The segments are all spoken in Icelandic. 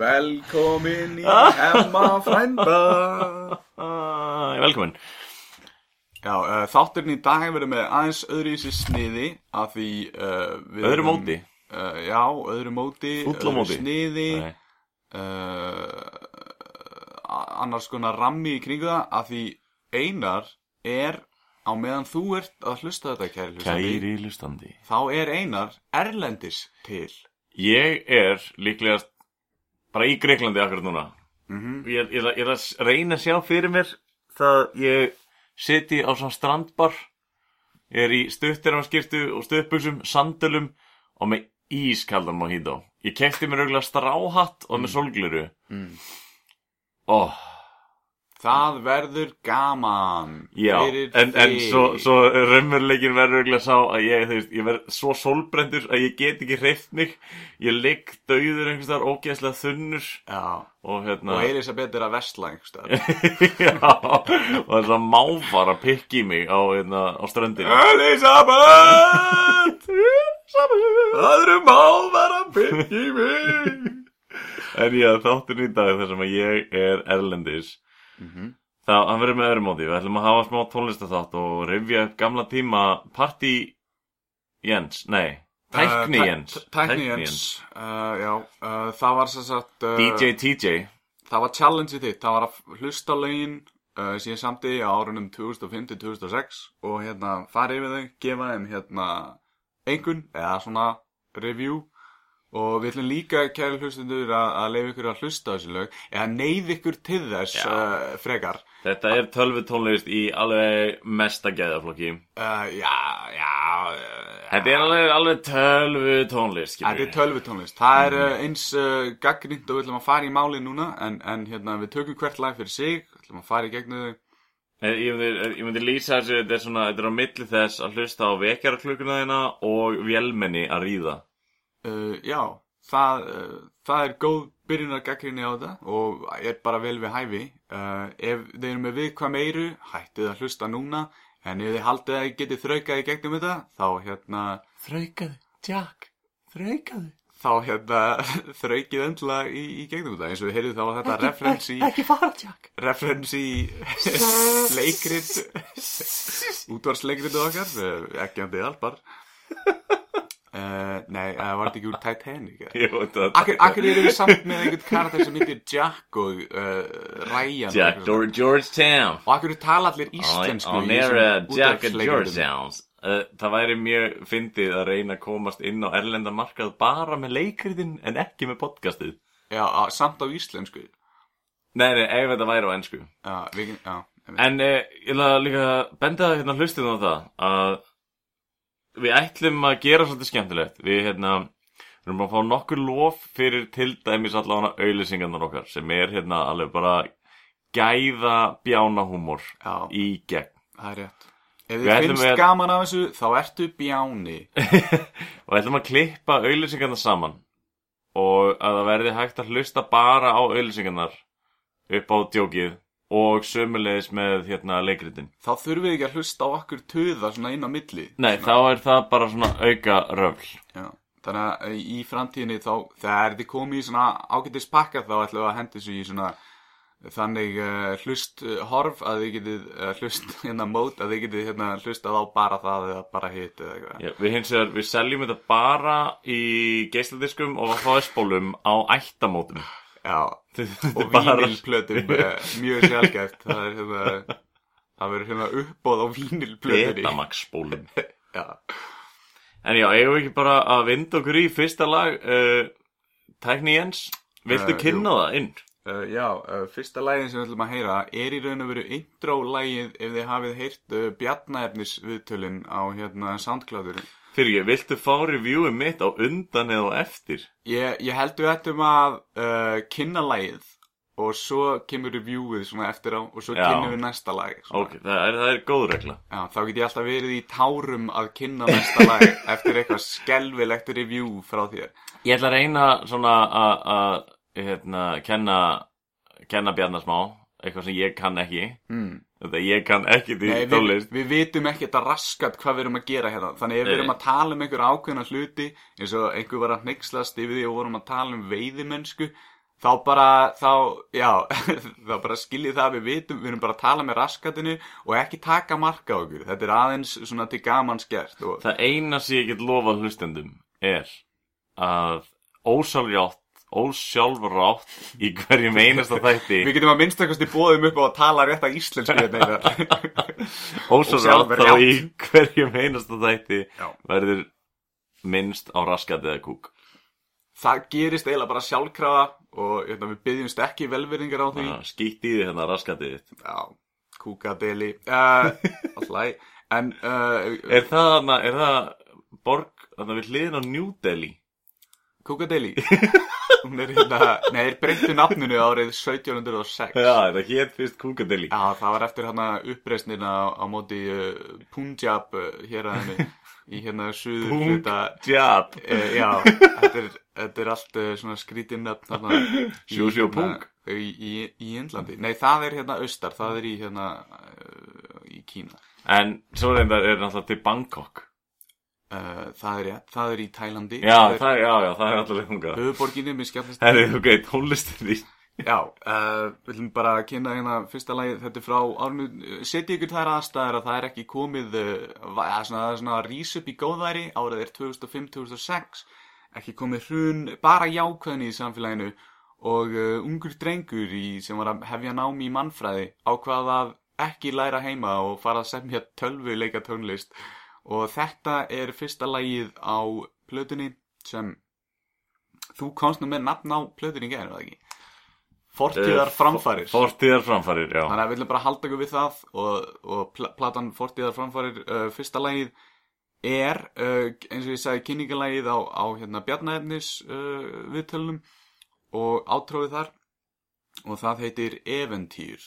Velkomin í Hemma frænda. Velkomin Já, uh, þátturinn í dag verður með aðeins öðru í sér sniði af því uh, við Öðru erum- móti? Uh, já, öðru móti Fúll á öðru móti? sniði Nei. uh, annars konar rammi í kringu það af því Einar er á meðan þú ert að hlusta þetta kæri hlustandi Kæri lustandi þá er Einar erlendis til Ég er líklegast bara í Greiklandi akkurat núna mm ég, ég, ég er að reyna að sjá fyrir mér það ég siti á svona strandbar ég er í stuttir á skiptu og stuttbuxum, sandölum og með ískaldan mojito. Ég kefti mér auðvitað stráhatt og með solgliru Mm. oh, Það verður gaman Já, en, en svo, svo raunveruleikin verður auðvitað sá að ég, veist, ég verð svo sólbrendur að ég get ekki hreift mig. Ég ligg dauður einhvers þar ógeðslega þunnur. Já, og hérna og Elisabeth er að vestla einhverstað Já, og þess að máfar að pikki mig á, hérna, á ströndinu Elisabeth Það eru byrja í mig. En já, þáttin í dag þar sem að ég er erlendis Mhm. þá, hann verður með öðrum móti við ætlum að hafa smá tónlistaþátt og rifja upp gamla tíma Party Jens, nei Tækni Uh, Jens. tæ- Tækni Jens. Uh, Já, uh, það var sem sagt DJ TJ Það var challenge þitt. Það var að hlusta lögin uh, síðan samti á árunum 2005-2006 og hérna fara yfir þau gefa þeim hérna einhvern eða svona review og við ætlum líka kæri hlustundur að, að leiða ykkur að hlusta á þessi lög eða neyð ykkur til þess uh, frekar. Þetta er tölvu tónlist í alveg mesta gæðaflokki uh, Já, já uh, Þetta er alveg, alveg tölvu tónlist Þetta er tölvutónlist. Það er uh, eins gaggrind og við ætlum að fara í máli núna en, en hérna við tökum hvert lag fyrir sig við ætlum að fara í gegnum þau. Ég myndi, ég myndi lýsa þessu, þetta er svona, þetta er á milli þess að hlusta á vekjaraklukuna þína og vélmenni að ríða. Uh, Já, það, uh, það er góð byrjunar gaggrinni á þetta og er bara vel við hæfi. Uh, Ef þið eru með viðkvæm eiru hættið að hlusta núna. En ef þið haldið að þið getið þraukað í gegnum þetta þá hérna Þraukaðu, Jack, þraukaðu. þá hérna þraukið endla í, í gegnum þetta. Eins og við heyrðum þá þetta referens í Ekki fara, Jack. referens í leikrit útvarsleikritu okkar. Ekki andið alpar uh, nei, það var þetta ekki úr Titanic Akkur, eru við samt með einhvern karakter sem heitir Jack og uh, Ryan Jack, George, Georgetown. og akkur tala allir íslensku í nera þessum Jack útvarpsleikritum. Georgetown. Uh, það væri mjög fyndið að reyna að komast inn á erlenda markað bara með leikritin en ekki með podcastið. já, samt á íslensku Nei, nei, ef þetta væri á ennsku. já, við, já, en, uh, ég líka að benda hérna hlustið á það að við ætlum að gera svolítið skemmtilegt. Við hérna, við erum að fá nokkur lof fyrir til dæmis allavega auðlýsingarnar okkar sem er hérna alveg bara gæða bjána húmor já, í gegn. það er rétt. Ef þið finnst að- gaman af þessu þá ertu bjáni. Og ætlum að klippa auðlýsingarnar saman. Og að það verði hægt að hlusta bara á auðlýsingarnar upp á djókið og sömulegis með hérna leikritin. þá þurfum við ekki að hlusta á okkur töða svona inn á milli Nei, þá er það bara svona auka röfl. Já, þannig að í framtíðinni þá, þegar þið komið í svona ágætis pakka þá ætlum við að hendi þessu í svona þannig uh, hlust horf að þið getið uh, hlust hérna mót að þið getið hérna hlustað á bara það eða bara hitt eða eitthvað. Já, við hins vegar, við seljum þetta bara í geisladiskum og HS-bólum á ættamótum. Já, og vínilplötum uh, mjög sjálfgæft, það er hérna, það verður hérna uppbóð á vínilplötunni. Betamax-bólum. Já, En já, eigum við ekki bara að vinda okkur í fyrsta lag, uh, Tækni Jens, viltu Eh, kynna það inn? Uh, já, uh, fyrsta lægin sem við ætlum að heyra er í raun og veru intro-lægið ef þið hafið heyrt uh, bjarnaefnis viðtölin á hérna Soundcloudur. Fyrir ég, viltu fá reviewið mitt á undan eða á eftir? Ég, ég held við ættum að uh, kynna lægið og svo kemur reviewið svona eftir á og svo Já. kynnum við næsta svona. Ok, það er, það er góð regla Já, þá get ég alltaf verið í tárum að kynna næsta lag eftir eitthvað skelvilegt review frá þér Ég ætla að reyna svona að- að hérna, kenna kenna Bjarnar smá eitthvað sem ég kann ekki mm. Þetta ég kann ekki því Nei, við, við vitum ekki þetta raskat hvað við erum að gera hérna. Þannig ef við erum að tala um einhver ákveðna hluti eins og einhver var að hneykslast yfir því og vorum að tala um veiðimennsku þá bara, þá, já þá bara skiljið það að við vitum við erum bara að tala með raskatinu og ekki taka marka á okkur. Þetta er aðeins svona til gamans gert og Það eina sem ég get lofað hlustendum er að ósáljátt ósjálfrátt í hverjum einasta þætti. Við getum að minnstakosti bóðum upp á að tala rétt að íslensku hérna Einar. ósjálfrátt þá í hverjum einasta þætti Já. verður minnst á raskat eða kúk. Það gerist eiginlega bara sjálfkrafa og hérna, við byggjumst ekki velverðingar á því. Þannig að skýtt í því hérna raskatið Já, kúkadeli. Uh, Alltaf En uh, Er það, er það borg þarna við hliðin á New Delhi? Kúkadeli Hún er hérna Nei, þeir breyttu nafninu árið 1706 Já, það hétt fyrst Kúkadelhi Já, það var eftir hérna uppreisnina á móti uh, Punjab uh, hér að henni í hérna suður hluta Jab uh, Já, þetta er, þetta er allt svona skrítinn nafn þarna í, Sjú, sjú, hérna, pung. í, í, í Indlandi. Nei, það er hérna austar, það er í hérna í Kína. En svo reyndar er náttúrulega til Bangkok uh, Það er það er í Tælandi. Já, það er það, það er alltaf lefunga höfuborginni með skemmtist Herri, ok, tónlistin því Já, uh, við viljum bara kynna hérna fyrsta lagi, þetta er frá árnu, setja ykkur þær aðstæður að það er ekki komið, það er svona rís upp í góðæri, árið er 2005-2006, ekki komið hrun, bara jákvæðni í samfélaginu og uh, ungur drengur í, sem var að hefja námi í mannfræði ákvað að ekki læra heima og fara að semja tölvu leika tónlist og þetta er fyrsta lagið á plötunni sem þú komst nú með nafn á plötunni gerðu það ekki? Fortíðar framfarir. Fortíðar framfarir, já. Þannig að við viljum bara halda ykkur við það og, og pl platan Fortíðar framfarir uh, fyrsta lagið er uh, eins og ég sagði kynningalagið á, á hérna Bjarnæfnis uh, viðtölunum og átrófið þar. Og það heitir Eventýr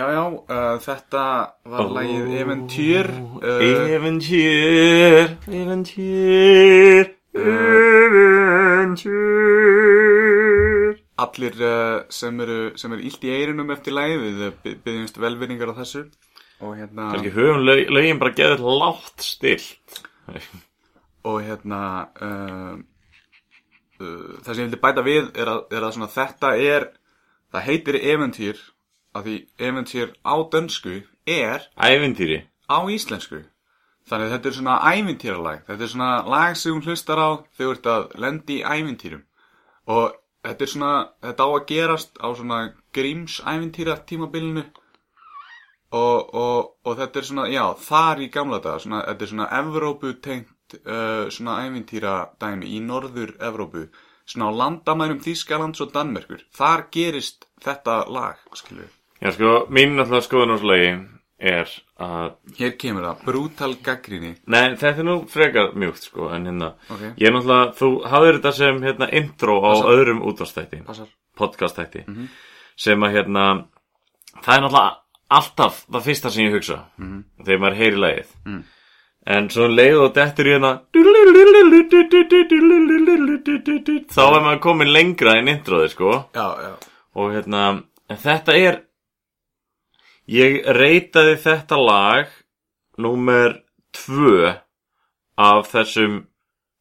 Já, já, uh, þetta var lagið Eventýr uh, Eventýr, eventýr, eventýr Allir uh, sem eru, sem eru illt í eirinum eftir lagið Við uh, by- byggjumst velvinningar á þessu. Og hérna, Kannski höfum lög, lögin bara geður látt stilt og hérna uh, uh, Það sem ég vildi bæta við er að, er að svona, þetta er Það heitir Eventýr Af því Eventýr á dönsku er Æventýri á íslensku. Þannig að þetta er svona ævintýralag. Þetta er svona lag sem hún hlustar á þegar þú ert að lendi í ævintýrum. Og þetta er svona þetta á að gerast á svona gríms ævintýra tímabilinu og, og, og þetta er svona já, þar í gamla daga svona, þetta er svona Evrópu tengt uh, svona ævintýra dæmi í norður Evrópu svona á landamærum Þýskalands og Danmerkur. Þar gerist þetta lag skilur Já sko, mín náttúrulega skoðun á þessu lagi er að hér kemur það, brútal gaggrinni Nei, þetta er nú frekar mjúkt sko En hérna, Ok. ég náttúrulega Þú hafðir þetta sem hérna intro á Passar. öðrum útvarstætti passar. Podcastætti Sem að hérna Það er náttúrulega alltaf það fyrsta sem ég hugsa Þegar maður heyri lagið. Mm. En svo um leið og dettur í hérna Þá er maður komin lengra en introði sko já, já og hérna, en þetta er ég reytaði þetta lag númer tvö af þessum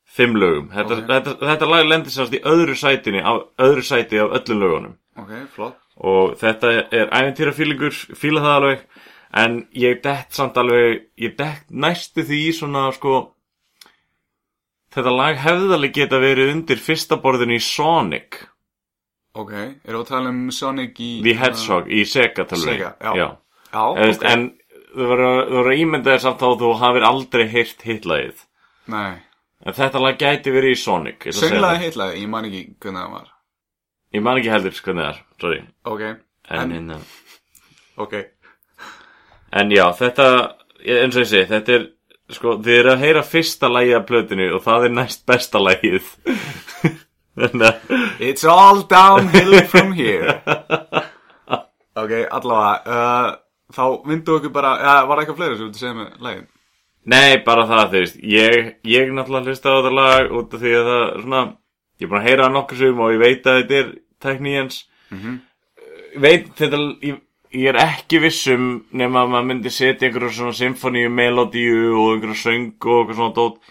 fimm lögum þetta, Ok. þetta, þetta lag lendir sérst í öðru sætinni af, öðru sæti af öllum lögunum Ok, flott. og þetta er æventýrafílingur, fíla það alveg en ég dett samt alveg ég dett næstu því svona sko þetta lag hefði alveg geta verið undir fyrsta borðinu í Sonic Ok, erum við að tala um Sonic í... The Hedgehog í Sega tölvunni Sega, já. já. Já, veist, ok. En þú verður að ímynda þér samt þá að þú hafir aldrei heyrt hitlagið Nei. En þetta lag gæti verið í Sonic Sönglaði það. heitlaði, ég man ekki hvernig það var. Ég man ekki heldur hvernig það er, sorry Ok, En, En- en, ok. en já, þetta eins og ég segi, þetta er sko, þið eru að heyra fyrsta lagið af plötinu og það er næst besta að It's all downhill from here. ok, allavega, uh, þá myndu okkur bara, ja, var eitthvað fleira sem þú viltu segja með lægin? Nei, bara það, þú veist, ég, ég náttúrulega hlusta á þetta lag út af því að það, svona, ég er búin að heyra það nokkuð sem og ég veit að þetta er tekníjans. Ég veit, þetta, ég, ég er ekki vissum nema að maður myndi setja einhverju svona symfoníu, melodíu og einhverju söng og eitthvað svona dót,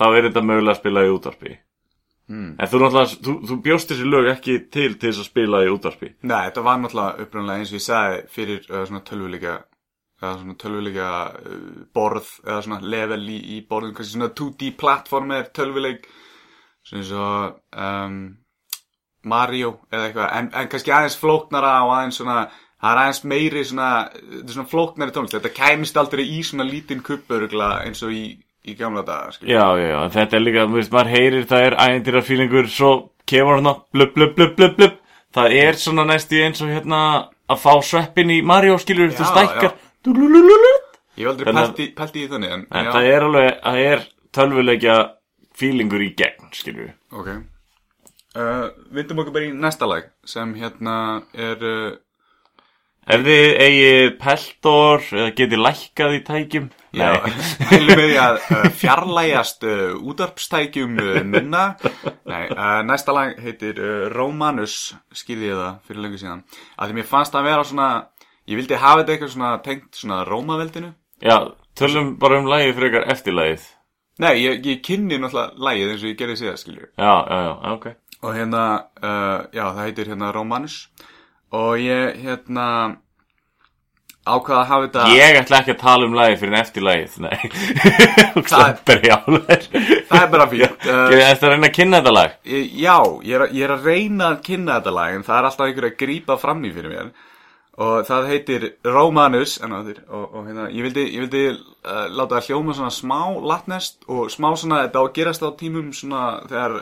þá er þetta mögulega að spila í útvarpi. Mm. En þú náttúrulega, þú, þú bjóst þessi lög ekki til til þess að spila í útvarpi. Nei, þetta var náttúrulega upprunlega eins og ég sagði fyrir uh, svona tölvuleika eða svona tölvuleika uh, borð eða svona level í, í borðum kannski svona 2D plattformer tölvuleik svona eins og um, Mario eða eitthvað en, en kannski aðeins flóknara og aðeins svona það er aðeins meiri svona þetta er svona flóknari tónlist þetta kæmist aldrei í svona lítinn kuppörugla eins og í, í gamla daga skilur. Já, já, já, þetta er líka, þú veist, maður heyrir það er ægindira fílingur, svo kemur hann blub, blub, blub, blub, blub. Það er svona næstu eins og hérna að fá sveppin í Mario, skilur, þú stækkar. ég hef aldrei að- pælt í, pælt í þannig en, en það er alveg, það er tölvuleikja fílingur í gegn, skilur ok. Uh, vindum okkur bara í næsta lag sem hérna er uh, ef þið eigið peltor eða getið lækkað í tækjum Já, heilum við að fjarlægjast uh, útarpstækjum minna. Nei, uh, næsta lag heitir Romanus, skýrði ég það fyrir lengur síðan. Að því mér fannst að vera svona, ég vildi hafa þetta eitthvað svona tengt svona Rómaveldinu. já, tölum bara um lagið frekar eftir lagið Nei, ég, ég kynni náttúrulega lagið eins og ég gerði síðan, skilju. já, já, já, ok Og hérna, uh, já, það heitir hérna Romanus. Og ég, hérna, ákvaða að hafa þetta... Ég ætla ekki að tala um lagið fyrir en eftir lagið, nei. Það- Það. Það er bara fínt. Uh, Ég ætla að reyna að kynna þetta lag. Já, ég er, ég er að reyna að kynna þetta lag en það er alltaf einhver að grípa fram í fyrir mér og það heitir Romanus og, og hérna, ég vildi, ég vildi uh, láta það hljóma svona smá latnest og smá svona þetta á að gerast á tímum svona þegar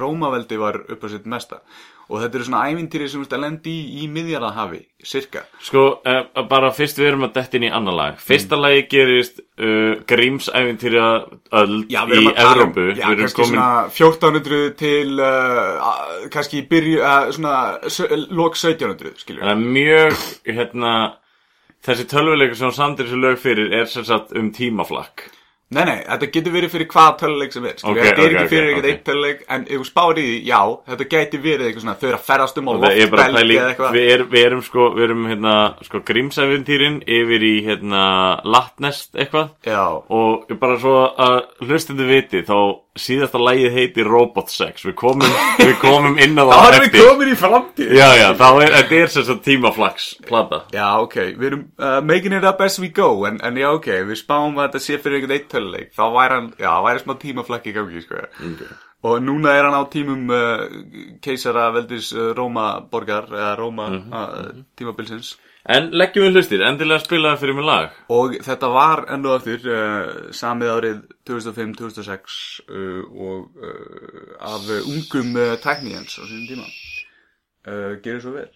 Rómaveldi var upp á sitt mesta og þetta eru svona ævintýri sem að lendi í, í miðjarðahafi, cirka Sko, uh, bara fyrst við erum að detta inn í annar lag. Fyrsta lagi gerist uh, Grímsævintýra öld Já, í um, Evrópu. já, kannski komin, svona 1400 til uh, kannski byrju, uh, svona lok 1700, skilju það er mjög, hérna, þessi tölvuleikur sem samtir þessu lög fyrir er sem sagt um tímaflakk Nei, nei, þetta getur verið fyrir hvaða töluleik sem er skilur, Ok, Þetta er ekki fyrir ok, eitthvað eitt töluleik En ef þú spáir í því, já, þetta gæti verið eitthvað svona Þau eru að ferðast um á loftbelgi eða eitthvað. við, er, við erum sko, við erum hérna, sko grímsæfintýrin yfir í hérna latnest eitthvað. Já, og bara svo að hlustundu viti þá síðasta lagið heiti Robot Sex. Við komum, við komum inn á þá það erum við komin í framtíð. Já, já, þá er, þetta er sem sagt tímaflags plata Já, ok, við erum uh, making it up as we go En, en já, ok, við spáum að þetta sé fyrir eitthvað eitt töluleik Þá væri hann, já, væri smá tímaflakki í gangi, sko. Okay. Og núna er hann á tímum uh, keisara veldis uh, Róma borgar Eða Róma uh, tímabilsins En leggjum við hlustir, endilega spila það fyrir mig lag Og þetta var enn og aftur uh, samið árið 2005-2006 uh, og uh, af ungum uh, tekníjans á sínum tíma. Uh, Gerir svo vel.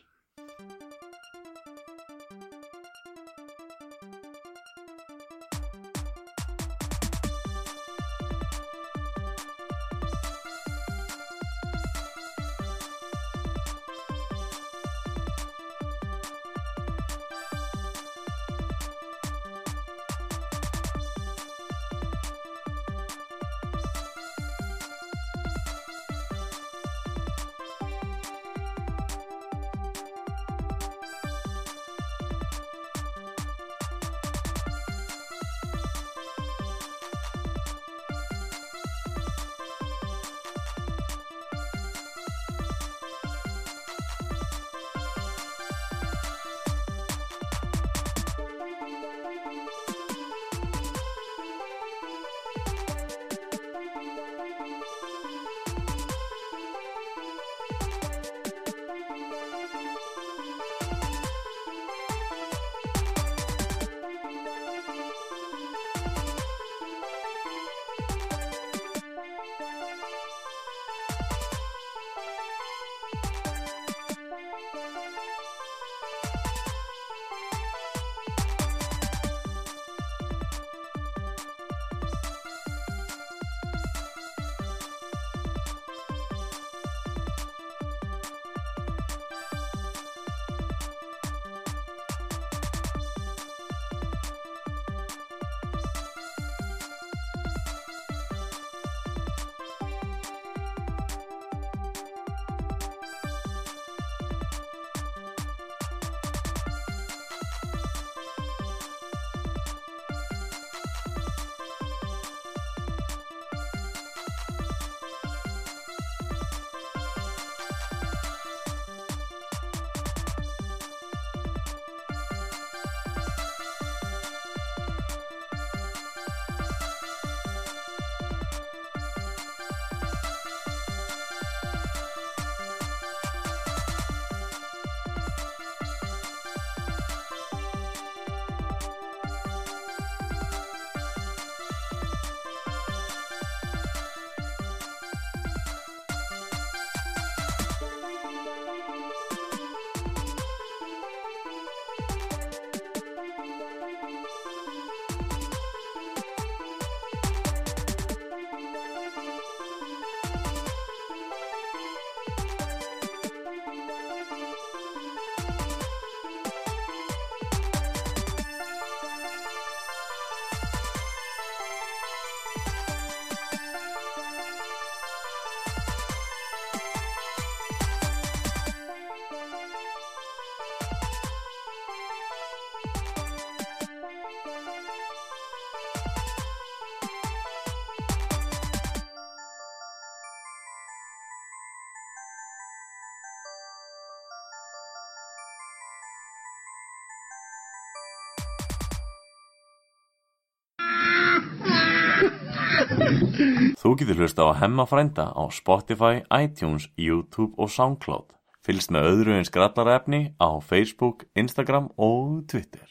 Þú getur hlusta á Hemma frænda á Spotify, iTunes, YouTube og Soundcloud. Fylgst með öðru eins grallarefni á Facebook, Instagram og Twitter.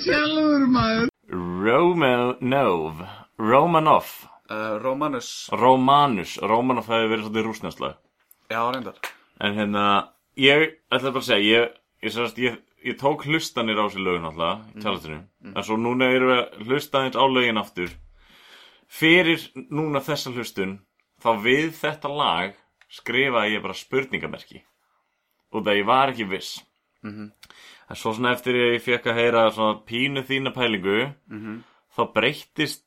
Sjálfur maður Romanov, Romanov, Uh, Romanus, Romanus, Romanov hefði verið svolítið rúsnæsla. já, reyndar. En hérna, ég ætla bara að segja, ég, ég, ég, ég, ég tók hlustanir á þessi lögin alltaf, í tjálatinu. En svo núna erum við að hlusta eins á lögin aftur. Fyrir núna þessa hlustun, þá við þetta lag skrifaði ég bara spurningamerki. Og það ég var ekki viss. En svo svona eftir ég fekk að heyra svona pínu þína pælingu Mhm. þá breyttist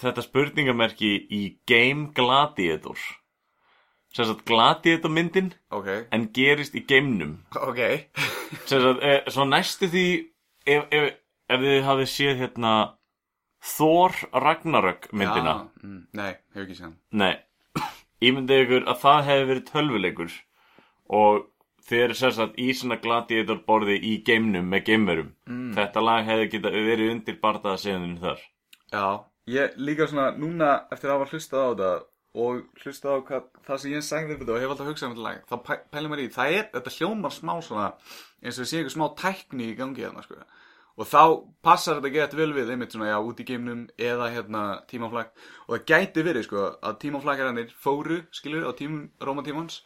þetta spurningamerki í Game Gladiator sagt Gladiator myndin Ok, en gerist í geimnum ok sem sagt, e, svo næstu því ef, ef, ef þið hafið séð hérna Thor Ragnarök myndina. Já, mm, Nei, hefur ekki séð Nei, ímyndið ykkur að það hefði verið tölvuleikur og þið eru sagt í svona gladiator borði í geimnum með geimverum. Mm. þetta lag hefði geta verið undir bardaða seðinu þar. Já, ég líka svona núna eftir að hafa hlustað á þetta og hlustað á hvað, það sem ég sagði og hef alltaf hugsað um þetta lag þá pæ, pælum maður í, það er, þetta hljómar smá svona eins og sé eitthvað smá tækni í gangi hérna, sko og þá passar þetta gett vel við einmitt svona, já, út í geimnum eða hérna tímaflag og það gæti verið, sko, að tímaflagarannir fóru, skilur, á tímum Rómatímans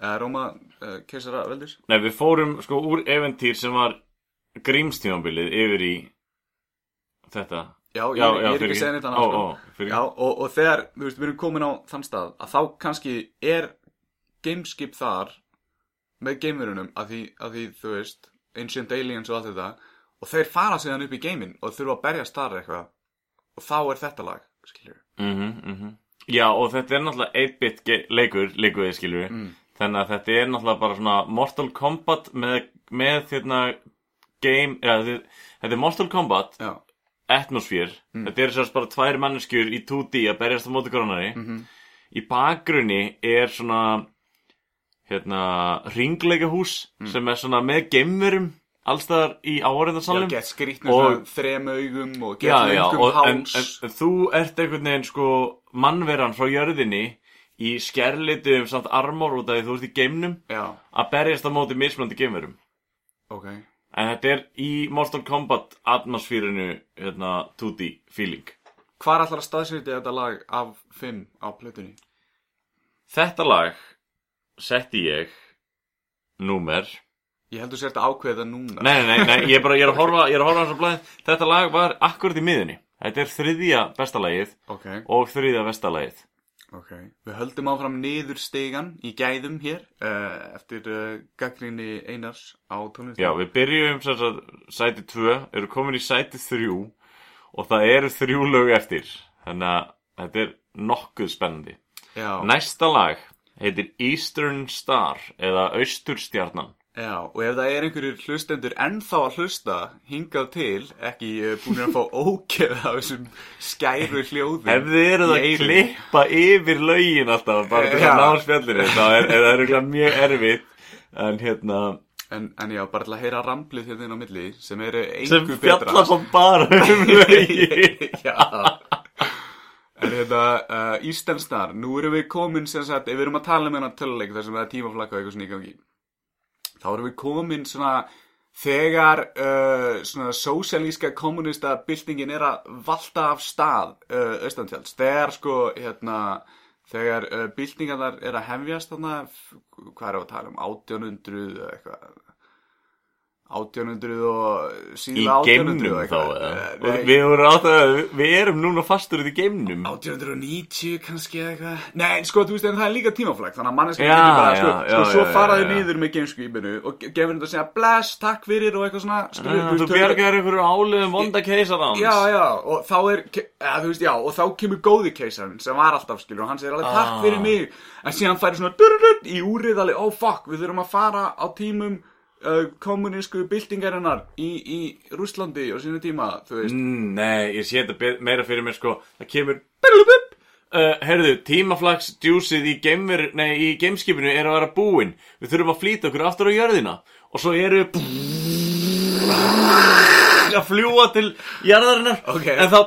eða Róma uh, keisara veldis Nei, við fórum sko úr eventýr sem var grímstímabilið yfir í þetta. Já, ég, ég er ekki að segja neitt annað, sko. Já, og, og þegar, þú veist, við erum komin á þann stað að þá kannski er gameskip þar með gamerunum að því, að því, þú veist, Ancient Aliens og allt þetta og þeir fara síðan upp í gamein og þurfa að berjast þar eitthvað. Og þá er þetta lag, skiljur mm -hmm, Já, og þetta er náttúrulega 8-bit ge- leikur, skilur við Mm. þannig að þetta er náttúrulega bara svona Mortal Kombat með, með hérna game, ja, þetta, er Mortal Kombat Já, atmosfér, þetta er sérst bara tvær manneskjur í 2D að berjast á móti koronari Mhm. í bakgrunni er svona hérna ringleikahús sem er svona með gemmurum allstaðar í já áhverjandarsalum gett skrýtnum Og- svona þrem augum og gett já, já, en, háls. en, en þú ert einhvern veginn sko mannveran frá jörðinni í skerlitum samt armor út af því þú ert í geimnum Já, að berjast á móti mismunandi geimurum ok. En þetta er í Mortal Kombat atmosférinu hérna 2D feeling. Hvar ætlar að staðsýti þetta lag af 5 á plötunni? þetta lag setti ég númer Ég heldur sér þetta ákveða núna. Nei, nei, nei, ég er bara, ég er að horfa ég er að horfa á þessu blæð þetta lag var akkurat í miðunni þetta er þriðja besta lagið Ok, og þriðja besta lagið. Ok. Við höldum áfram niður stegan í gæðum hér uh, eftir uh, gaggrinni Einars á tónlist Já, við byrjum sem sagt sæti 2, eru komin í sæti 3 og það eru þrjú lög eftir. Þannig að þetta er nokkuð spennandi. Já, Næsta lag heitir Eastern Star eða Austurstjarnan. Já, og ef það er einhverjir hlustendur ennþá að hlusta hingað til, ekki uh, búin að fá ógeð af þessum skæru hljóðum Ef þið eruð að eyrunum. klippa yfir lögin alltaf bara til að ná spjallinu þá er, er það örugglega mjög erfitt en hérna En, en já, bara til að heyra ramblið hérna inn á milli sem eru sem engu betra fjallar svo bara um lögin. Já En þetta, uh, Ístenstar, nú erum við komin sem sagt, ef við erum að tala um hennar töluleik þar sem það er tímaflakka og eitthvað svona í gangi þá erum við komin svona þegar uh, svona sósialíska kommunista byltingin er að valta af stað uh, austantjáls, þegar sko hérna, þegar uh, byltingarnar er að hefjast þarna, hvað er að tala um 1800 eða eitthvað 1800 og Í síðan 1800 geimnum og þá eða? Eh. Við vorum á það að við erum núna fastur í geimnum 1890 kannski eða eitthvað Nei, sko, þú veist, en það er líka tímaflag Þannig að manneskja Já, getur bara, sko, já, sko já, svo faraði niður með gameskipinu og ge- gefur þetta að segja bless, takk fyrir og eitthvað svona skilur, Ah, þú bjargar ykkur áliðum vonda keisarans Já, já, og þá er, eða, veist, já, og þá kemur góði keisarinn sem var alltaf, skilur, og hann segir alveg takk Ah. fyrir mig, en síðan færi svona í úrið alveg, oh fuck, við þurfum að fara á tímum uh, kommunísku byltingarinnar í, í Rússlandi og sínu tíma, þú veist, Mm, Nei, ég sé þetta meira fyrir mér sko. Það kemur uh, Herðu, tímaflags djúsið í í gameskipinu er að vera búin Við þurfum að flýta okkur aftur á jörðina. Og svo eru að fljúa til jarðarinnar. Ok. En þá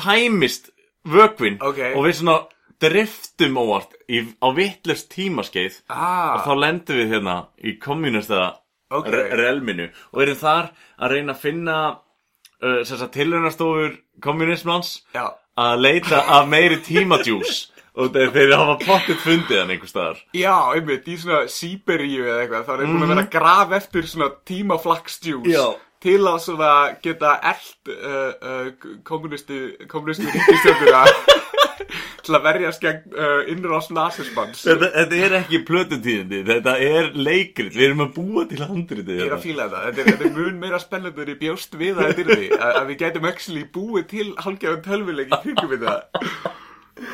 tæmist vökvin Ok. Og við svona driftum óvart í, á vittlust tímaskeið. Ah, Og þá lendum við hérna í kommunista Ok. re relminu. Og erum þar að reyna að finna uh, þessar tilraunastofur kommunismans já, að leita af meiri tímadjús. Og þeir hafa pottið fundið hann einhver staðar. Já, einmitt, í svona Sýberíu eða eitthvað, þá er búin að vera að graf eftir svona tímaflagsdjús Já. til að svona geta eld uh, uh, kommunistu, kommunistu ríkistjóðuna til að verjast gegn uh, innrás nasismanns Þetta, þetta er ekki plötutíðindi, þetta er leikrit, við erum að búa til handriti Ég er að fíla þetta, þetta er, þetta er mun meira spennandi en ég bjóst við að þetta er því að, að við gætum actually búið til hálfgjafum tölvuleik í kringum við það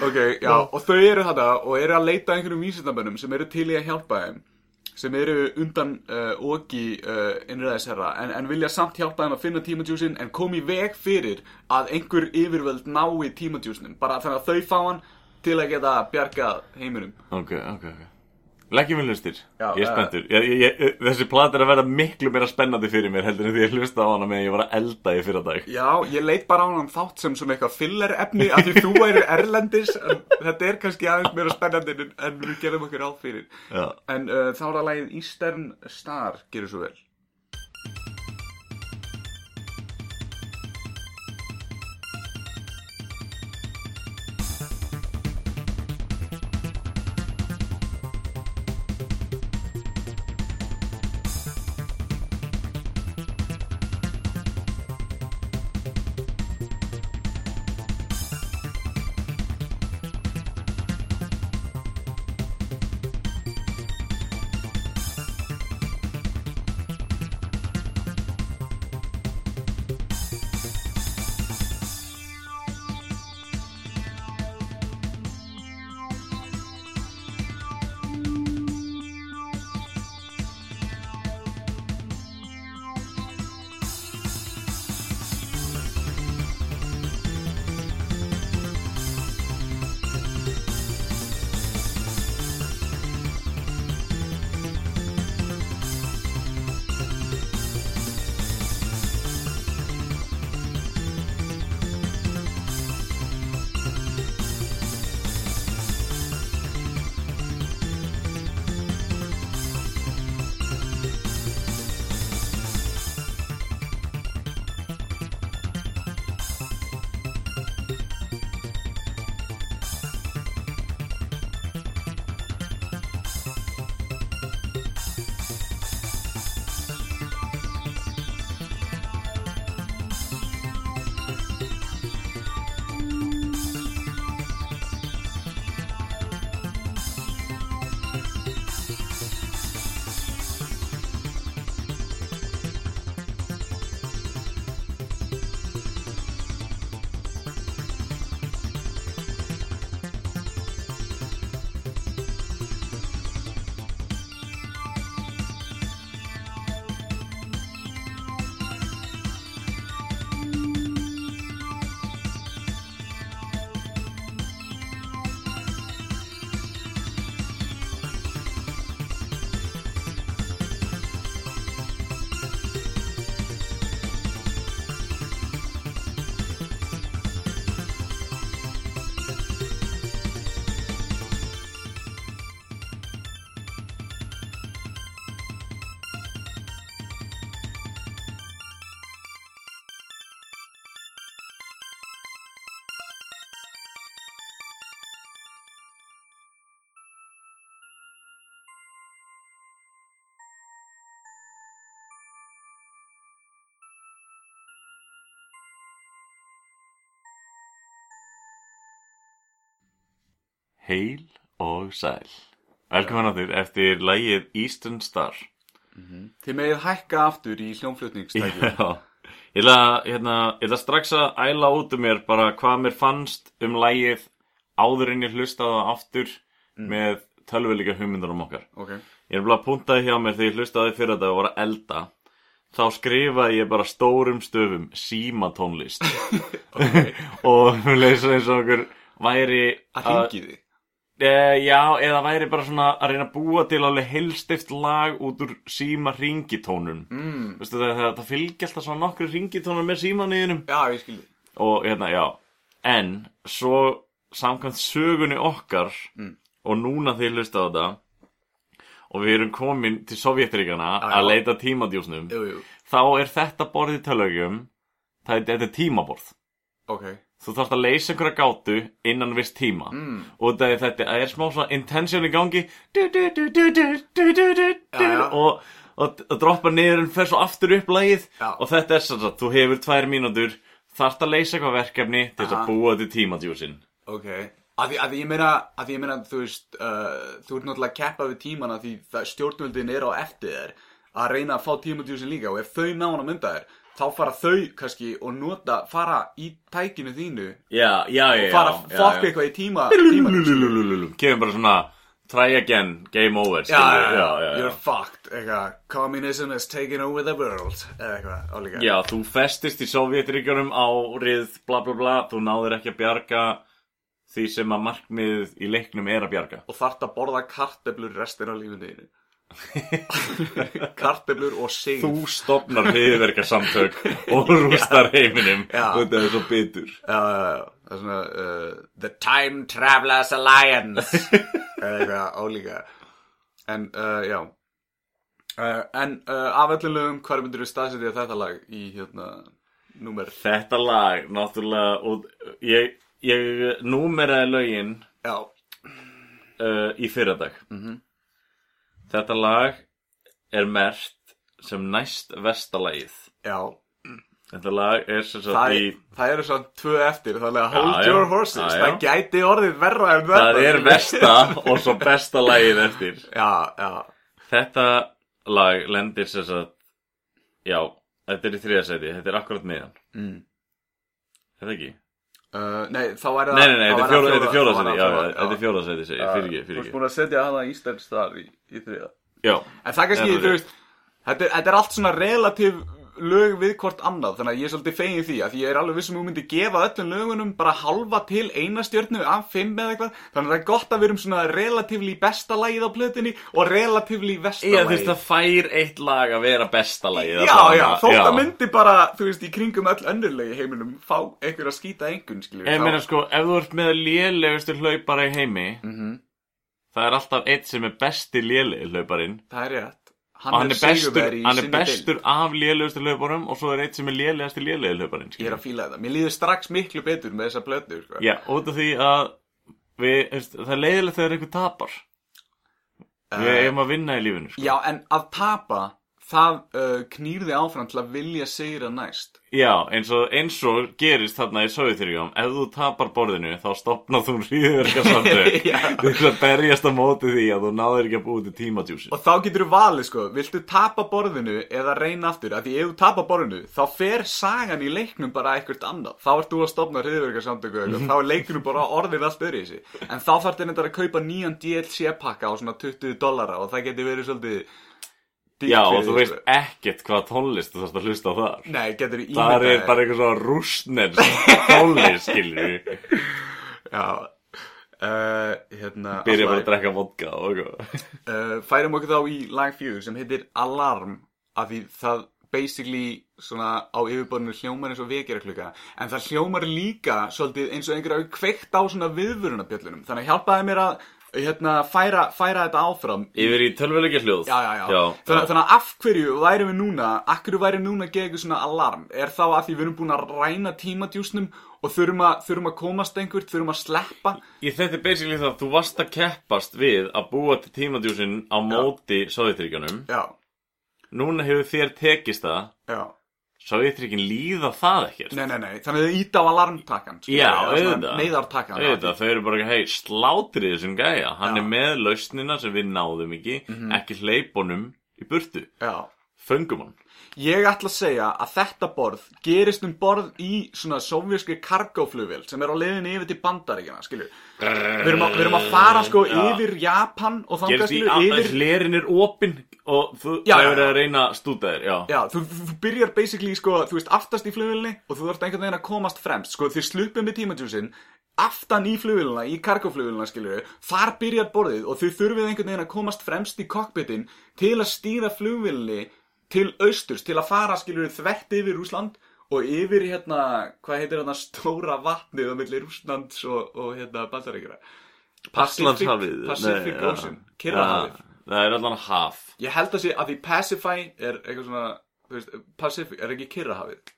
Ok, já, og þau eru þetta og eru að leita að einhverjum vísindamönnum sem eru til í að hjálpa þeim sem eru undan uh, oki uh, innræðisherra en, en vilja samt hjálpa þeim að finna tímadjúsin en komi veg fyrir að einhver yfirvöld nái tímadjúsnin bara þannig að þau fá hann til að geta bjargað heiminum. Ok, ok, ok Leggjum við hlustir, ég er eh. spenntur. Ég, ég, ég, Þessi plat er að vera miklu meira spennandi fyrir mér heldur en því ég hlusta á hana með ég var að elda í fyrra dag. Já, ég leit bara á hann þátt sem svona eitthvað filler efni af því þú væri erlendis en þetta er kannski aðeins meira spennandi en, en við gerum okkur ráð fyrir. Já, En uh, þá er það lagið Eastern Star, gerur svo vel heil og sæl. Velkomin áttur eftir lægið Eastern Star. Þið megið hækka aftur í hljónflutningstækjum Já, ég ætla, hérna, strax að æla út um mér bara hvað mér fannst um lægið áður en ég hlustaði aftur með tölvuleika hugmyndunum okkar. Ok, Ég er bara að puntaði hjá mér þegar ég hlustaði fyrir þetta og var að elda. Þá skrifaði ég bara stórum stöfum símatónlist. Og mér leys eins og okkur væri að ringi þið E, já, eða væri bara svona að reyna að búa til alveg heilstift lag út úr síma ringitónum. Mm. Veistu það, það, það fylgja alltaf svona nokkru ringitónum með símaníðinum Já, ég skilji og hérna, já. En svo samkvæmt sögunni okkar Mm. og núna ég hlusta á þetta og við erum komin til já. að leita tímadjúsnum Jú, jú, þá er þetta borðið tölögjum það er, þetta er tímaborð. Ok þú þarfst að leysa einhverja gátu innan viss tíma. Mm. og það er þetta, það er smá svona intention í gangi. Og, og, og droppa niður en fer svo aftur upp lagið. Já. og þetta er svona, þú hefur tvær mínútur þarfst að leysa eitthvað verkefni til þess að búa til tímatjúsin ok, af því, af því ég meina af því ég meina, þú veist uh, þú ert náttúrulega að keppa við tímana því stjórnvöldin er á eftir þér að reyna að fá tímatjúsin líka og ef þau nána mynda þér þá fara þau kannski og nota, fara í tækinu þínu Já, já, já og fara að fokka eitthvað í tíma. Kemur bara svona Try again, game over Já, skilur, já, já, you're fucked, eitthvað, communism has taken over the world, eitthvað. Já, þú festist í Sovjetríkjunum árið bla bla bla, þú náðir ekki að bjarga því sem að markmiðið í leiknum er að bjarga. Og þarft að borða karteblur restina af lífinu þínu. karteblur og sig. Þú stopnar hriðverkarsamtök og rústar heiminum og þetta er svo bitur. Það er svona, uh, The Time Travelers Alliance, eða eitthvað álíka. En, uh, já. Uh, en uh, af öllum lögum, hvað myndir við staðsetja þetta lag í, hérna, númer? Þetta lag, náttúrulega, og ég, ég númeraði lögin Já, uh, í fyrradag. Mhm. Þetta lag er mert sem næst vestalagið. já. Þetta lag er sem sagt Það, í... það eru svona tvö eftir, þannig að hold Já, já. your horses, Já, já. það gæti orðið verra en þetta. Það er versta og svo besta lagið eftir. Já, já, Þetta lag lendir sem sagt, já, þetta er í þriðasæti, þetta er akkurat miðan. mm. Þetta ekki? Uh, nei, þá væri það... Nei, nei, nei, þetta er fjóra- þetta er væri já, já, þetta er fjóðasæti, segi, ég, fyrir ekki, Þú fyrir ert ekki. búin að setja hana íslensk þar í, í þriða. Já, En það kannski, þú veist, þetta, er- þetta er allt svona relativ lög við hvort annað, þannig að ég er svolítið fegin því að ég er alveg vissum að þú myndir gefa öllum lögunum bara halva til eina stjörnu af fimm eða eitthvað, þannig að það er gott að við erum svona relatively besta lagið á plötunni og relatively versta ég þú lagið. veist það fær eitt lag að vera besta lagið. Já, já, þótt að myndi bara, þú veist, í kringum öll önnurlegi heiminum fá einhver að skýta einhvern, skiljum Ég meina sko, ef þú ert með lélegustu hlaupara í heimi, Mhm. það er alltaf eitt sem er besti lélegi Og hann er bestur, í hann er bestur af lélegustu hlauparum og svo er eitt sem er lélegasti lélegi hlauparinn. Ég er að fíla þetta. Mér líður strax miklu betur með þessa plötu, sko. Já, út af því að við, það er leiðilegt þegar einhver tapar. Við Eh, eigum að vinna í lífinu, sko. Já, en að tapa, það uh, knýrði áfram til að vilja sigra næst. Já, eins og, eins og gerist þarna í Sovjetríkjum, ef þú tapar borðinu þá stopnar þú ríðverka samtök til þess að berjast á móti því að þú náður ekki að búið til tímadjúsi. Og þá getur þú valið, sko, viltu tapa borðinu eða reyna aftur? Af því ef þú tapa borðinu, þá fer sagan í leiknum bara eitthvað annað. Þá ert þú að stopna hriðverkarsamtöku Mhm. eitthvað, þá er leiknum bara orðið allt í sig. En þá þarf þetta að kaupa nýjan DLC-pakka á svona 20 dollara og það getur verið svolítið Já, og þú veist ekkert hvað tónlist þú þarfst að hlusta á þar. Nei, getur þú Það er ímyndað bara eitthvað svona rústnens tónlist, við. Já, uh, hérna Byrja bara að drekka vodka og eitthvað. uh, Færum okkur þá í lag fjögur sem heitir Alarm af því það basically svona á yfirborðinu hljómar eins og vekjarakluka en það hljómar líka svolítið eins og einhver hafi kveikt á svona viðvörunarbjöllunum þannig að hjálpaði mér að hérna, færa, færa þetta áfram Yfir í tölvuleikja hljóð. Já, já, já. Þannig, þannig að af hverju værum við núna, af hverju værum við núna eitthvað svona alarm? Er þá að því við erum búin að ræna tímadjúsnum og þurfum að, þurfum að komast einhvert, þurfum að sleppa? Ég þetta er basically það að þú varst að keppast við að búa til tímadjúsin á móti Sovjetríkjunum. Já, Núna hefur þér tekist það. já. Sovjetríkin líða það ekkert. Nei, nei, nei, þannig að þið íta á alarmtakkan skilur Já, auðvitað. Neyðartakkan Auðvitað, þau eru bara ekki, hei, slátrið þessum gæja Hann Já. er með lausnina sem við náðum ekki Ekki hleypunum í burtu Já Föngum hann Ég ætla að segja að þetta borð gerist um borð í svona sovjískri kargóflugvél sem er á leiðinni yfir til bandaríkjana, skilju. Við erum, að, við erum að fara sko Já. yfir Japan og Gerist í skilju að yfir... hlerin er opinn Og þú er já. að reyna að stúta þér Já, Já, þú, þú, byrjar basically sko, þú veist, aftast í flugvélni og þú þarft einhvern veginn að komast fremst, sko, þið slupum með tímatjúsin, aftan í flugvélina, í kargóflugvélina, skilju, þar byrjar borðið og þið þurfið einhvern veginn að komast fremst í cockpitin til að stýra flugvélni til austurs, til að fara, skilju, þvert yfir Rúsland og yfir, hérna, hvað heitir hérna stóra vatnið á milli Rúslands og, og hérna, bandaríkjara? Passlandshafið Pacific. Ocean, Kyrrahafið. Já, Það er allan haf Ég held að sé að því Pacify er eitthvað svona, þú veist, Pacific er ekki Kyrrahafið.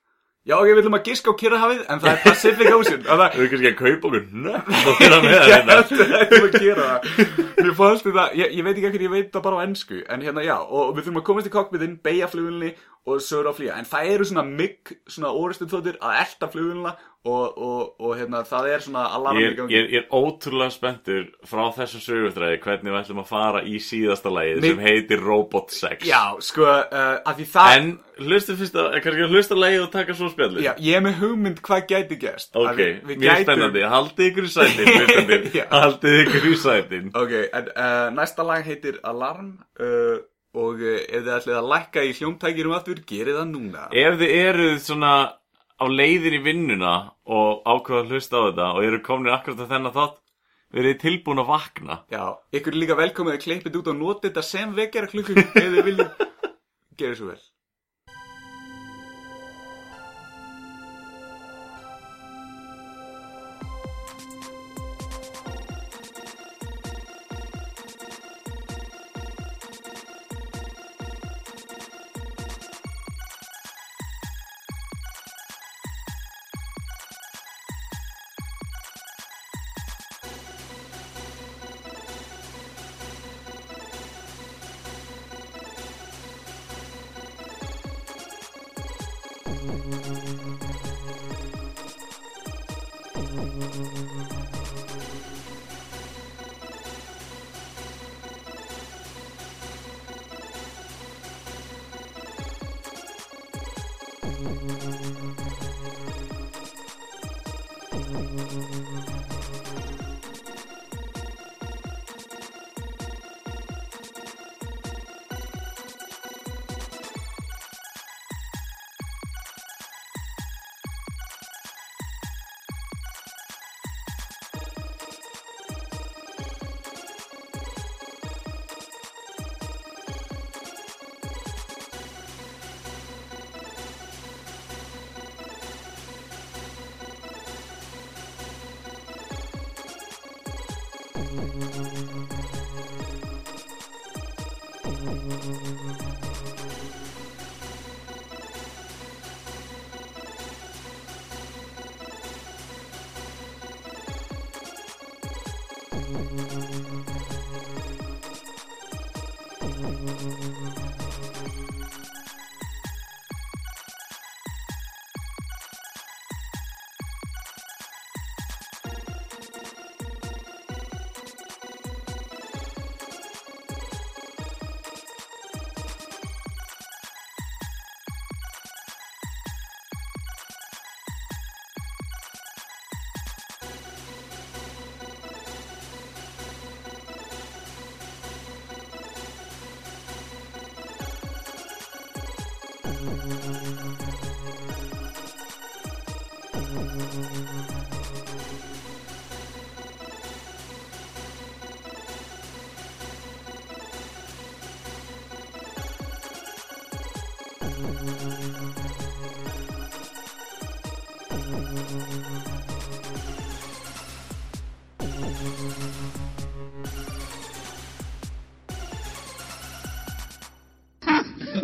Já, ok, við ætlum að giska á Kyrrahafið, en það er Pacific Ocean. það, Þú er kannski að kaupa okkur nöfn og vera með ég þetta held að þetta að gera það. Mér fannst þetta, ég, ég veit ekki ekki, ég veit það bara á ennsku, en hérna já, og við þurfum að komast í cockpitin, beigja flugulni og sögur á flýja. En það eru svona mygg, svona orustu þóttir að elta flugulina og, og, og hérna, það er svona alarm Ég, ég, ég er ótrúlega spenntur frá þessu sögutræði hvernig við ætlum að fara í síðasta lagið Mig- sem heitir Robot Sex. Já, sko, uh, að því það En hlustu fyrst að, kannski að hlusta lagið og taka svo spjallið. Já, ég er með hugmynd hvað gæti Að Ok, við, við mjög spennandi, haldið ykkur í sætin. Haldið ykkur í sætin Ok, en uh, næsta lag heitir Alarm uh, og uh, ef þið ætlið að lækka í hljómtækjurum aftur, gerið það núna. Ef þið eruð svona á leiðin í vinnuna og ákveða að hlusta á þetta og eru komin akkurat að þennan þátt verið tilbúin að vakna. Já, ykkur er líka velkomið að kleipið út og nota þetta sem vekjara klukku ef þið viljið. Gerið svo vel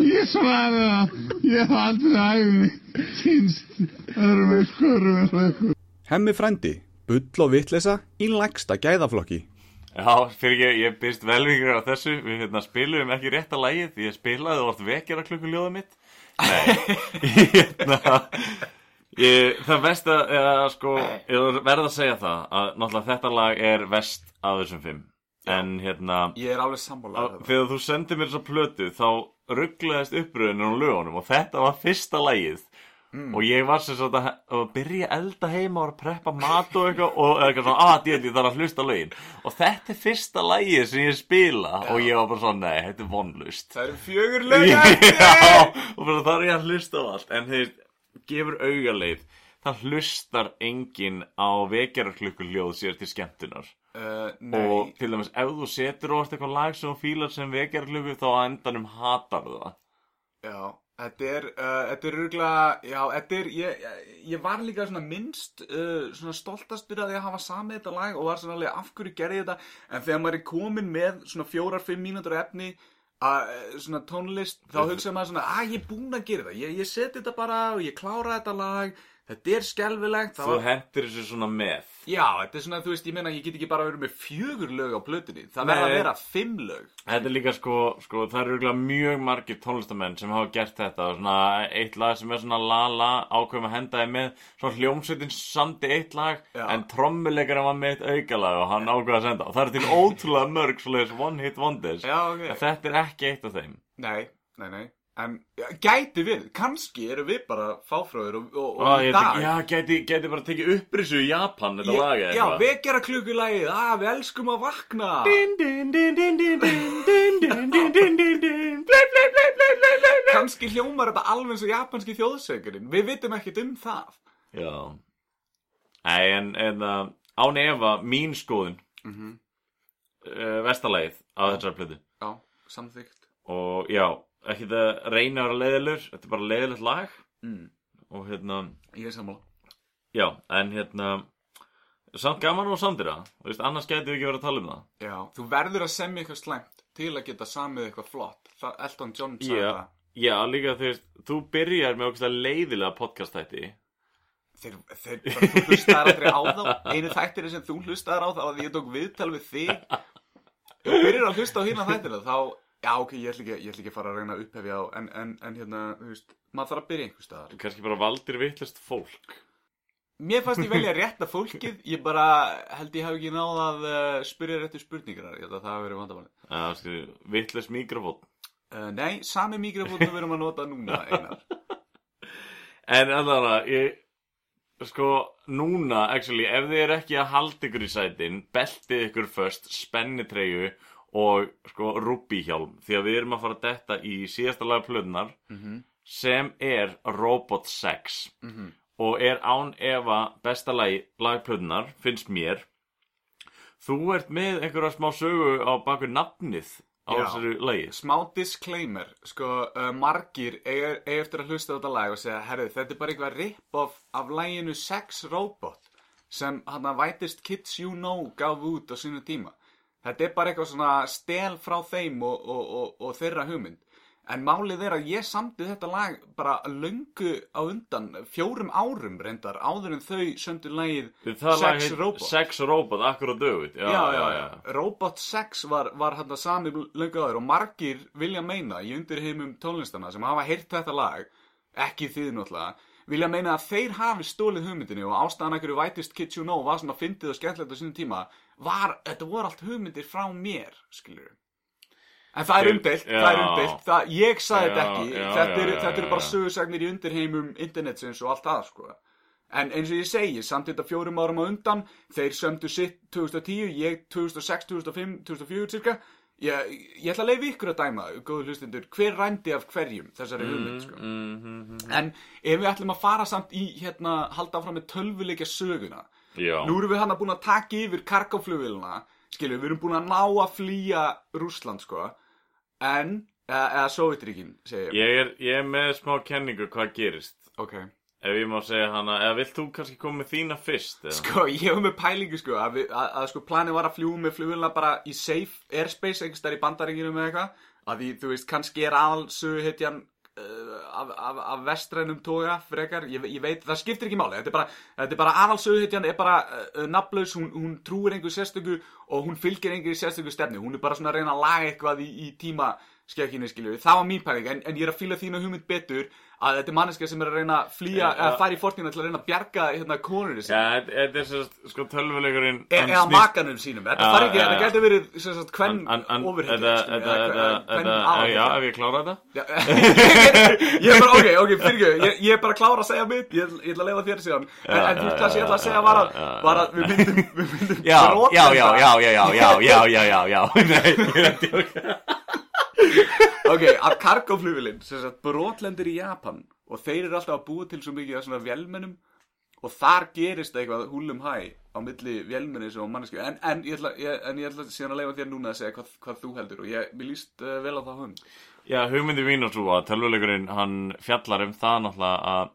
Ég svara það. Ég hef aldrei æfði kynst öðrum eins skorum en hlaupu. Hemmi frændi, bull og vitleysa í lægsta gæðaflokki. Já, fyrir ég, ég byrst velvingur á þessu. Við hérna, spilum ekki rétt að lægið ég spilaði og vart vekjara klukkuljóða mitt. Nei. Hérna, ég, Það vest að eða, sko, Ég verð að segja það Að náttúrulega þetta lag er vest af þessum fimm. En hérna Ég er alveg sammálaður Þegar þú sendir mér þessa plötu Þá rugglaðist uppröðinu á lögunum Og þetta var fyrsta lagið. Og ég var sem sagt að, að byrja elda heima og að preppa mat og eitthvað og eitthvað svona, að ég þarf að hlusta lögin. Og þetta er fyrsta lagið sem ég spila og ég var bara svona, nei, þetta er vonlust Það eru fjögur lög Já, og bara þarf ég að hlusta á allt. En þeir gefur augaleið það hlustar enginn á vekjararklukkuljóð sér til skemmtunar uh, og til dæmis ef þú setur orðið eitthvað lag sem fílar sem vekjararklukku þá á endanum hatar það. Já Þetta er, uh, þetta er rúglega, já, þetta er, ég, ég var líka svona minnst uh, svona stoltastur að að hafa samið þetta lag og var svona alveg af hverju gerði ég þetta? En þegar maður er komin með svona fjórar, fimm mínútur efni að uh, svona tónlist þá hugsaði maður svona, að ég er búinn að gera þetta. Ég, ég seti þetta bara og ég klára þetta lag. Þetta er skelfilegt. Það þú var, hendur þessu svona með Já, þetta er svona, þú veist, ég meina, ég get ekki bara verið með fjögur lög á plötunni. Það verða að vera fimm lög. Þetta er líka sko, sko það eru mjög margir tónlistamenn sem hafa gert þetta og svona eitt lag sem er svona la-la ákveðum að henda þeim með svona hljómsveitin samdi eitt lag Já. en trommuleikarinn var með eitt aukalag og hann ákveða að senda og það er til ótrúlega mörg svoleiðis one hit wonders Já, ok. en þetta er ekki eitt af þeim Nei, nei, nei. En gæti við, kannski eru við bara fáfröður og, og, og ah, í dag. Tek, já, gæti, gæti bara tekið upprisu í Japan þetta laga. Já, eitthva. við gera klukulagið, að ah, við elskum að vakna. Kannski hljómar þetta alveg eins og japanski þjóðsökurinn, við vitum ekkert um það. Já, Æ, en, en uh, án efa mín skoðun, mm -hmm. uh, vestalagið á þessar plötu. Já, samþygt. Og já ekki það reyna að vera leiðilur þetta er bara leiðilegt lag Mm. og hérna, Ég er sammála. já, en hérna samt gaman og veist, annars getum við ekki verið að tala um það Já, þú verður að semja eitthvað slæmt til að geta samið eitthvað flott. Það, Elton John sagði Já, það. já, líka þú veist, þú byrjar með okkur leiðilega podcast-þætti Þeir, þeir, bara, þú hlustaðar aldrei á þá Einu þættir sem þú hlustaðar á þá að ég tók viðtal við þig Ef þú byrjar að hlusta á hérna þættina þá Já, ok, ég ætla ekki, ég ætla ekki að fara að reyna að upphefja á En, en, en hérna, þú veist, maður þarf að byrja einhver staðar. Kannski bara valdir vittlust fólk. Mér fannst ég velja rétta fólkið Ég bara held ég hafi ekki náð að uh, spyrja réttu spurningar Ég held að það hafi verið vandamálið. Uh, vittlust mikrofón uh, Nei, sami mikrofónu við erum að nota núna einar. En allavega, ég, sko, núna, actually, ef þið er ekki að halda ykkur í sætin, beltið ykkur först, spennitreyju og, sko, rúbíhjálm, því að við erum að fara að detta í síðasta laga plöðnar, Mhm. sem er Robot Sex, Mhm. og er án efa besta lagi lagplöðnar, finnst mér. Þú ert með einhverja smá sögu á baku nafnið á Já. þessari lagi. Smá disclaimer, sko, uh, margir eiga eiga eftir að hlusta á þetta lag og segja, herrið, þetta er bara eitthvað rip-off af læginu Sex Robot sem hann að vætist Kids You Know gaf út á sínu tíma. Þetta er bara eitthvað svona stel frá þeim og, og, og, og þeirra hugmynd. En málið er að ég samti þetta lag bara löngu á undan, fjórum árum reyndar, áður en þau sömdu lagið Það lag Sex heit- Robot. Sex Robot, akkur og dögut. já, já, já. Robot Sex var, var hann að sami löngu áður og margir vilja meina í undirheimum tónlistana sem hafa heyrt þetta lag, ekki þið náttúrulega, vilja meina að þeir hafi stólið hugmyndinni og ástæðan ekkur vætist Kids You Know var svona fyndið og skemmtilegt á sínum tíma, var, þetta voru allt hugmyndir frá mér, skilur En það er umdelt, það er umdelt, það, ég sagði þetta Já, ekki, já, þetta, er, já, þetta eru bara sögursagnir í undirheimum internetsins og allt það, sko. En eins og ég segi, samt þetta fjórum árum á undan, þeir sömdu sitt 2010, ég 2006, 2005, 2004 cirka. Ég, ég ætla að leifa ykkur að dæma, góðu hlustundur, hver rændi af hverjum þessari hugmynd, sko. mm, En ef við ætlum að fara samt í, hérna, halda áfram með tölvuleikja söguna, Já, nú erum við hann að búin að taka yfir karkóflugviluna, skilju, við erum búin að ná að flýja Rússland, sko, en, eða, eða Sovjetríkin, segi ég. er, ég er með smá kenningu hvað gerist Ok. Ef ég má segja hana, eða vilt þú kannski koma með þína fyrst? Eða? Sko, ég hef með pælingu sko að, við, að, að sko planið var að fljúa með flugvélina bara í safe airspace einhvers þar í bandaríkinu með eitthvað að því, þú veist, kannski er uh, af, af, af vestrænum toga frekar, ég, ég veit, það skiptir ekki máli. Þetta er bara, þetta er bara aðalsögu hetjan er bara uh, nafnlaus, hún, hún trúir einhver sérstöku og hún fylgir einhver sérstöku stefni, hún er bara svona að reyna að laga eitthvað í, í tíma skekkinni, skilju, það var mín pæling en, en ég er að fíla þína hugmynd betur að þetta er manneska sem er að reyna að flýja, eða já. fara í fortína til að reyna að bjarga hérna konur Já, þetta þetta er sérst, sko, tölvuleikurinn E eða snýst- makanum sínum þetta þarf ekki, þetta getur verið ofurhetja þetta- skilur, þetta- eða hvern þetta- Já, ef ég klára þetta ég er bara, ok, ok, fyrirgjöðu ég, ég er bara klára að segja mitt, ég, ég ætla að leifa þér síðan en, veist hvað sem ég ætla að segja var að, að við myndum, Já, já, já, já, já, já, já, já, já, ok, að kargóflugvilin sem sagt brotlendir í Japan og þeir eru alltaf að búa til svo mikið af svona vélmennum og þar gerist eitthvað húlum hæ á milli vélmennis og manneski en, en, ég ætla, ég, en ég ætla síðan að leifa þér núna að segja hvað, hvað þú heldur og ég, mér líst uh, vel á það hund Já, hugmyndi mín og svo að tölvuleikurinn hann fjallar um það náttúrulega að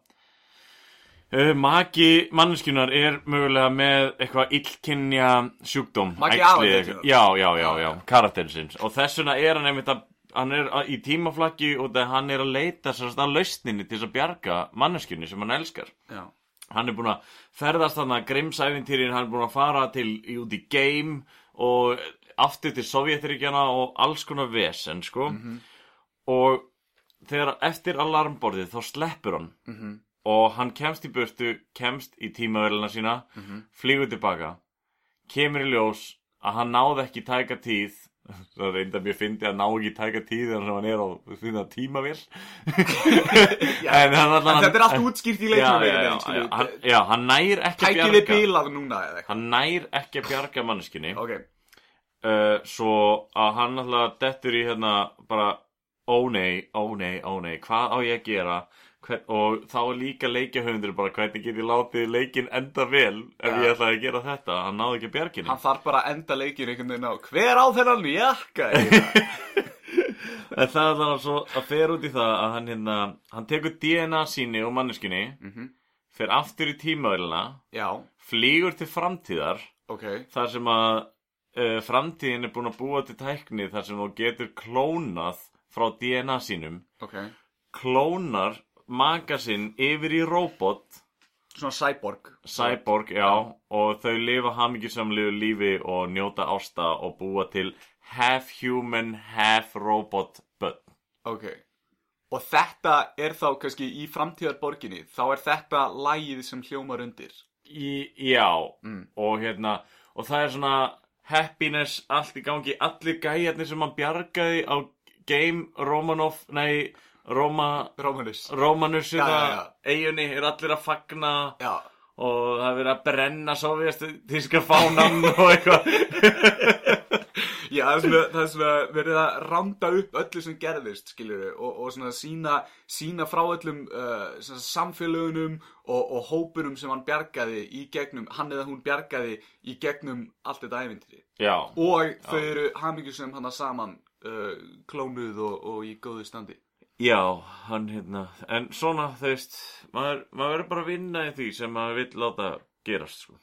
uh, maki manneskjunar er mögulega með eitthvað illkynja sjúkdóm aðalhetjunnar. eitthvað. Já, já, já, já, karakterinsins og þess vegna er hann einmitt að hann er að- í tímaflakki og hann er að leita sérst að lausninni til að bjarga manneskjunni sem hann elskar. Já, hann er búinn að ferðast þarna grimsævintýrin, hann er búinn að fara til út í game og aftur til Sovjetríkjana og alls konar vesen, sko. Og þegar eftir alarmborðið þá sleppur hann. Mhm. og hann kemst í burtu, kemst í tímavélina sína, flýgur tilbaka kemur í ljós að hann náði ekki tæka tíð það reynda mér fyndi að ná ekki tæka tíð að hann er á tímavél. En En þetta er allt útskýrt í já, já, leiknum já, já, hann, já, hann nær ekki að Tækið þið bjarga bílað núna eða eitthvað. Hann nær ekki að bjarga manneskinni Ok, uh, svo að hann alltaf dettur í hérna bara ó nei, ó nei, ó nei hvað á ég að gera Hver, og þá er líka leikjahöfundur bara hvernig get ég látið leikin enda vel ef Ja. ég ætlaði að gera þetta? Hann náði ekki að bjarginni hann þarf bara að enda leikin einhvern veginn á Hver á þennan jakka? en það er svo að fer út í það að hann hérna hann tekur DNA síni og manneskinni Mhm. fer aftur í tímavelina Já, flýgur til framtíðar ok. þar sem að uh, framtíðin er búin að búa til tækni þar sem þú getur klónað frá DNA sínum. Ok. Klónar maka sinn yfir í robot. Svona cyborg. Cyborg, já, og þau lifa hamingisamlegu lífi og njóta ásta og búa til half human, half robot börn. Ok. Og þetta er þá kannski í framtíðarborginni Þá er þetta lagið sem hljómar undir. Í, já, Mm. og hérna, og það er svona happiness allt í gangi, allir gæjarnir sem hann bjargaði á Game Romanov, nei, Roma, Rómanus Romanus Já, já, eða já. eiginni er allir að fagna Já og það er verið að brenna sovjast tíska fánan og eitthvað Já, það er svona, það er svona verið að randa upp öllu sem gerðist, skiljur og, og svona sína, sína frá öllum uh, samfélagunum og, og hópunum sem hann bjargaði í gegnum, hann eða hún bjargaði í gegnum allt þetta ævintýri. Já, Og þau eru hamingjusum hann saman uh, klónuð og, og í góðu standi. Já, hann hérna en svona, þú veist maður, maður verður bara að vinna í því sem maður vill láta gerast, sko.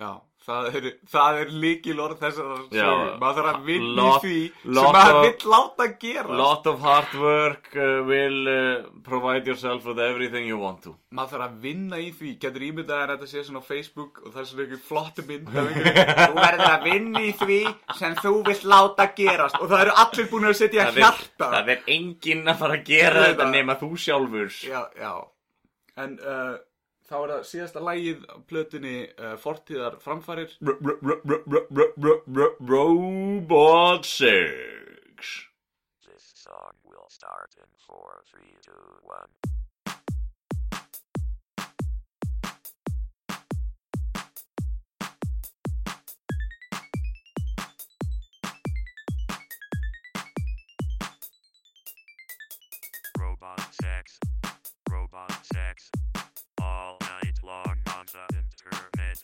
Já, það er, það er líkil orð þessar sögur. Maður þarf að í því sem maður vill láta gera. Lot of hard work uh, will uh, provide yourself with everything you want to. Maður þarf að vinna í því. Getur ímyndað að þetta sé svona á Facebook og það er svona einhver flottu mynd þú verður að vinna í því sem þú vilt láta gerast. Og það eru allir búin að setja hjarta. það er enginn að fara að gera þetta nema þú sjálfur. Já, já. En uh, þá er það síðasta lagið á plötunni uh, Fortíðar framfærir Robot 6 This song will start in 4, 3, 2, 1. Robot sex. Robot sex. Long on the internet.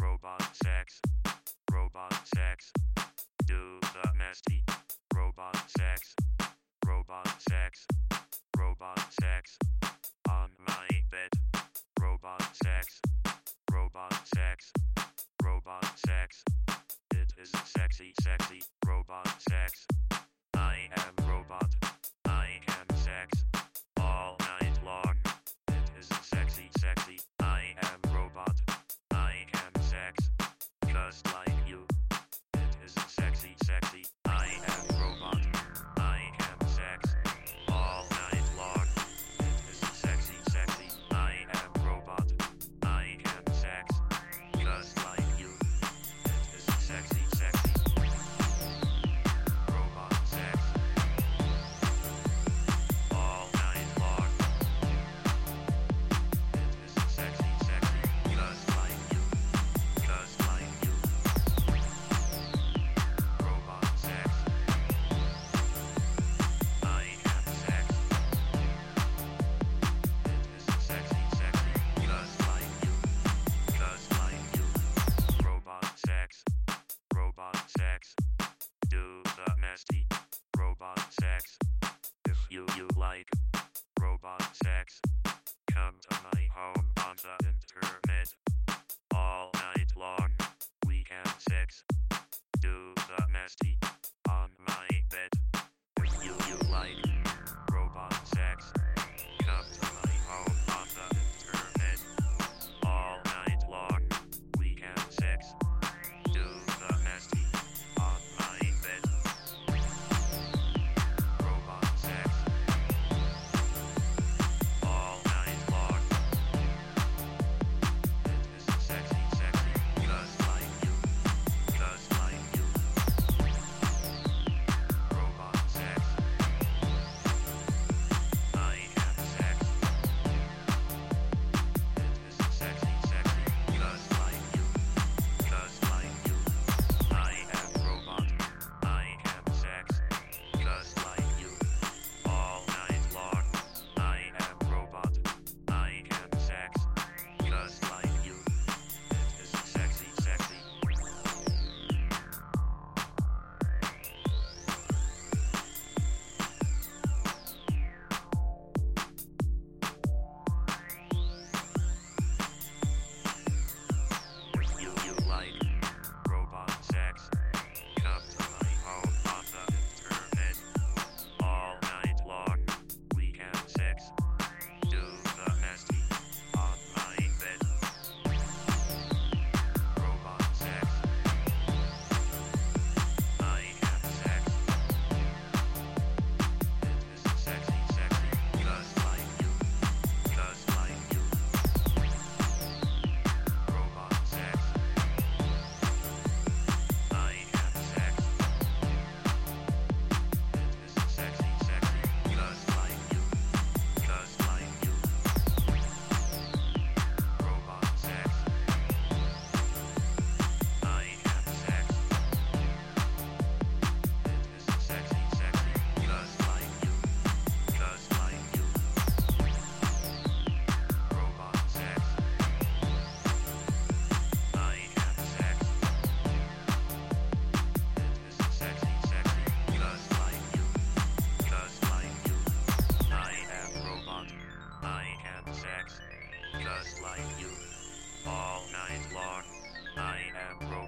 Robot sex. Robot sex. Do the nasty. Robot sex. Robot sex. Robot sex. On my bed. Robot sex. Robot sex. Robot sex. It is sexy, sexy. Robot sex. I am robot. I am sex. All night long. It is sexy, sexy. I am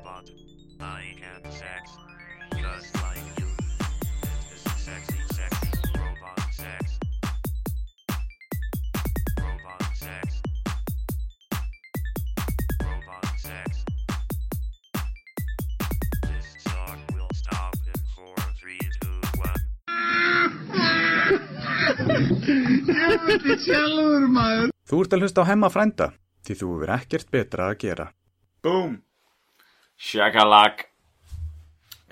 robot. I had sex, just like you. This is sexy, sexy robot sex. Robot sex. Robot sex. This song will stop in four, three, two, one. Ég veit sjálfur maður. Þú ert að hlusta á hemmafrænda, því þú verð ekkert betra að gera. Búm! Shakalak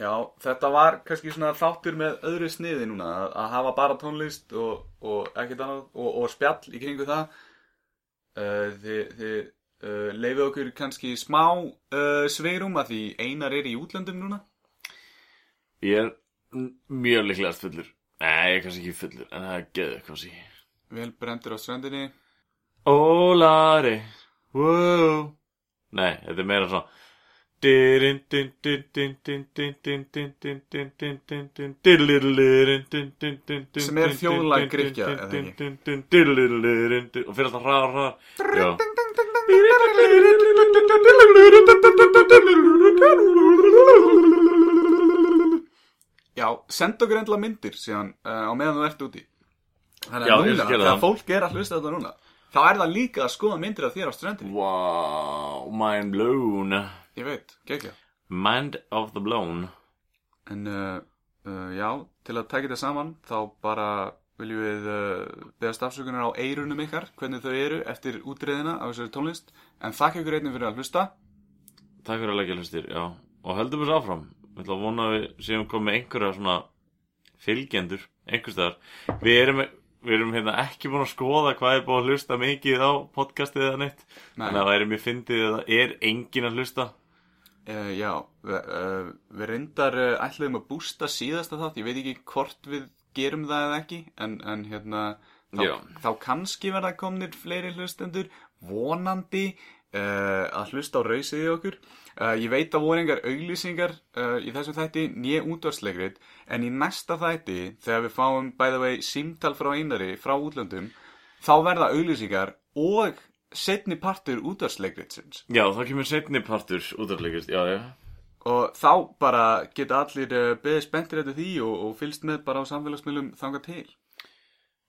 Já, þetta var kannski svona þáttur með öðru sniði núna að, að hafa bara tónlist og, og ekkert annað og, og spjall í kringu það. Uh, Þið, þið uh, leifið okkur kannski smá uh, sveirum að því einar er í útlöndum núna. Ég er mjög líklegast fullur. Nei, ég er kannski ekki fullur En það er geðu eitthvað sí Vel brendur á strandinni. Ólari Wow Nei, þetta er meira svona Sem er þjóðlag ekki? Og fyrir alltaf hraðar hraðar Já. Senda okkur endla myndir síðan uh, á meðan þú ert úti. Þannig að núna, þegar fólk er að hlusta þetta núna þá er það líka að skoða myndir af þér á strandinni Wow, mind blown Ég veit, gekkja Mind of the blown. En uh, uh, já, til að taka þetta saman þá bara viljum við uh, beðast afsökunar á eirunum ykkar hvernig þau eru eftir útriðina á þessari tónlist. En þakka ykkur einnig fyrir að hlusta. Takk fyrir að leggja hlustir, já. Og höldum þessu áfram. Við ætla að vona að við séum komið einhverja svona fylgjendur, einhvers staðar. Við erum, við erum hérna ekki búin að skoða hvað er búin að hlusta mikið á podcastið eða neitt. Nei. Þannig að það er mér fyndið að það er engin að hlusta uh, Já, við, uh, við reyndar uh, ætluðum að bústa síðasta þátt. Ég veit ekki hvort við gerum það eða ekki en, en hérna þá, þá kannski verða komnir fleiri hlustendur vonandi að hlusta á rausið í okkur. Ég veit að voru engar auglýsingar í þessum þætti nýja útvarsleikrit en í næsta þætti þegar við fáum by the way símtal frá einari frá útlöndum þá verða auglýsingar og setni partur útvarsleikritsins Já, það kemur setni partur útafleikist, já, já. Og þá bara geta allir uh, beðið spenntir eftir því og, og fylgst með bara á samfélagsmiðlum þangað til.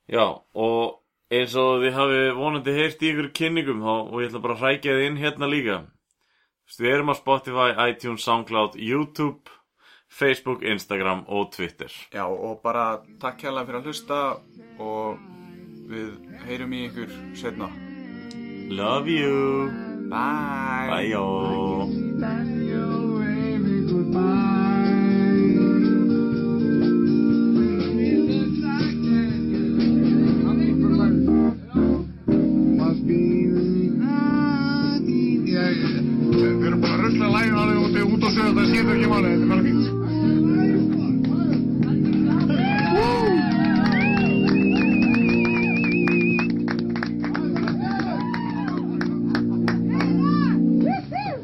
Já, og eins og þið hafi vonandi heyrt í ykkur kynningum þá, og ég ætla bara að hrækja þið inn hérna líka. Við erum á Spotify, iTunes, Soundcloud, YouTube, Facebook, Instagram og Twitter. Já, og bara takk hérlega fyrir að hlusta og við heyrum í ykkur setna. Love you. Bye. Bye, y'all. Við erum bara að rusla lægin á þig út og sögja það, það skiptir ekki málið, þetta er bara fínt.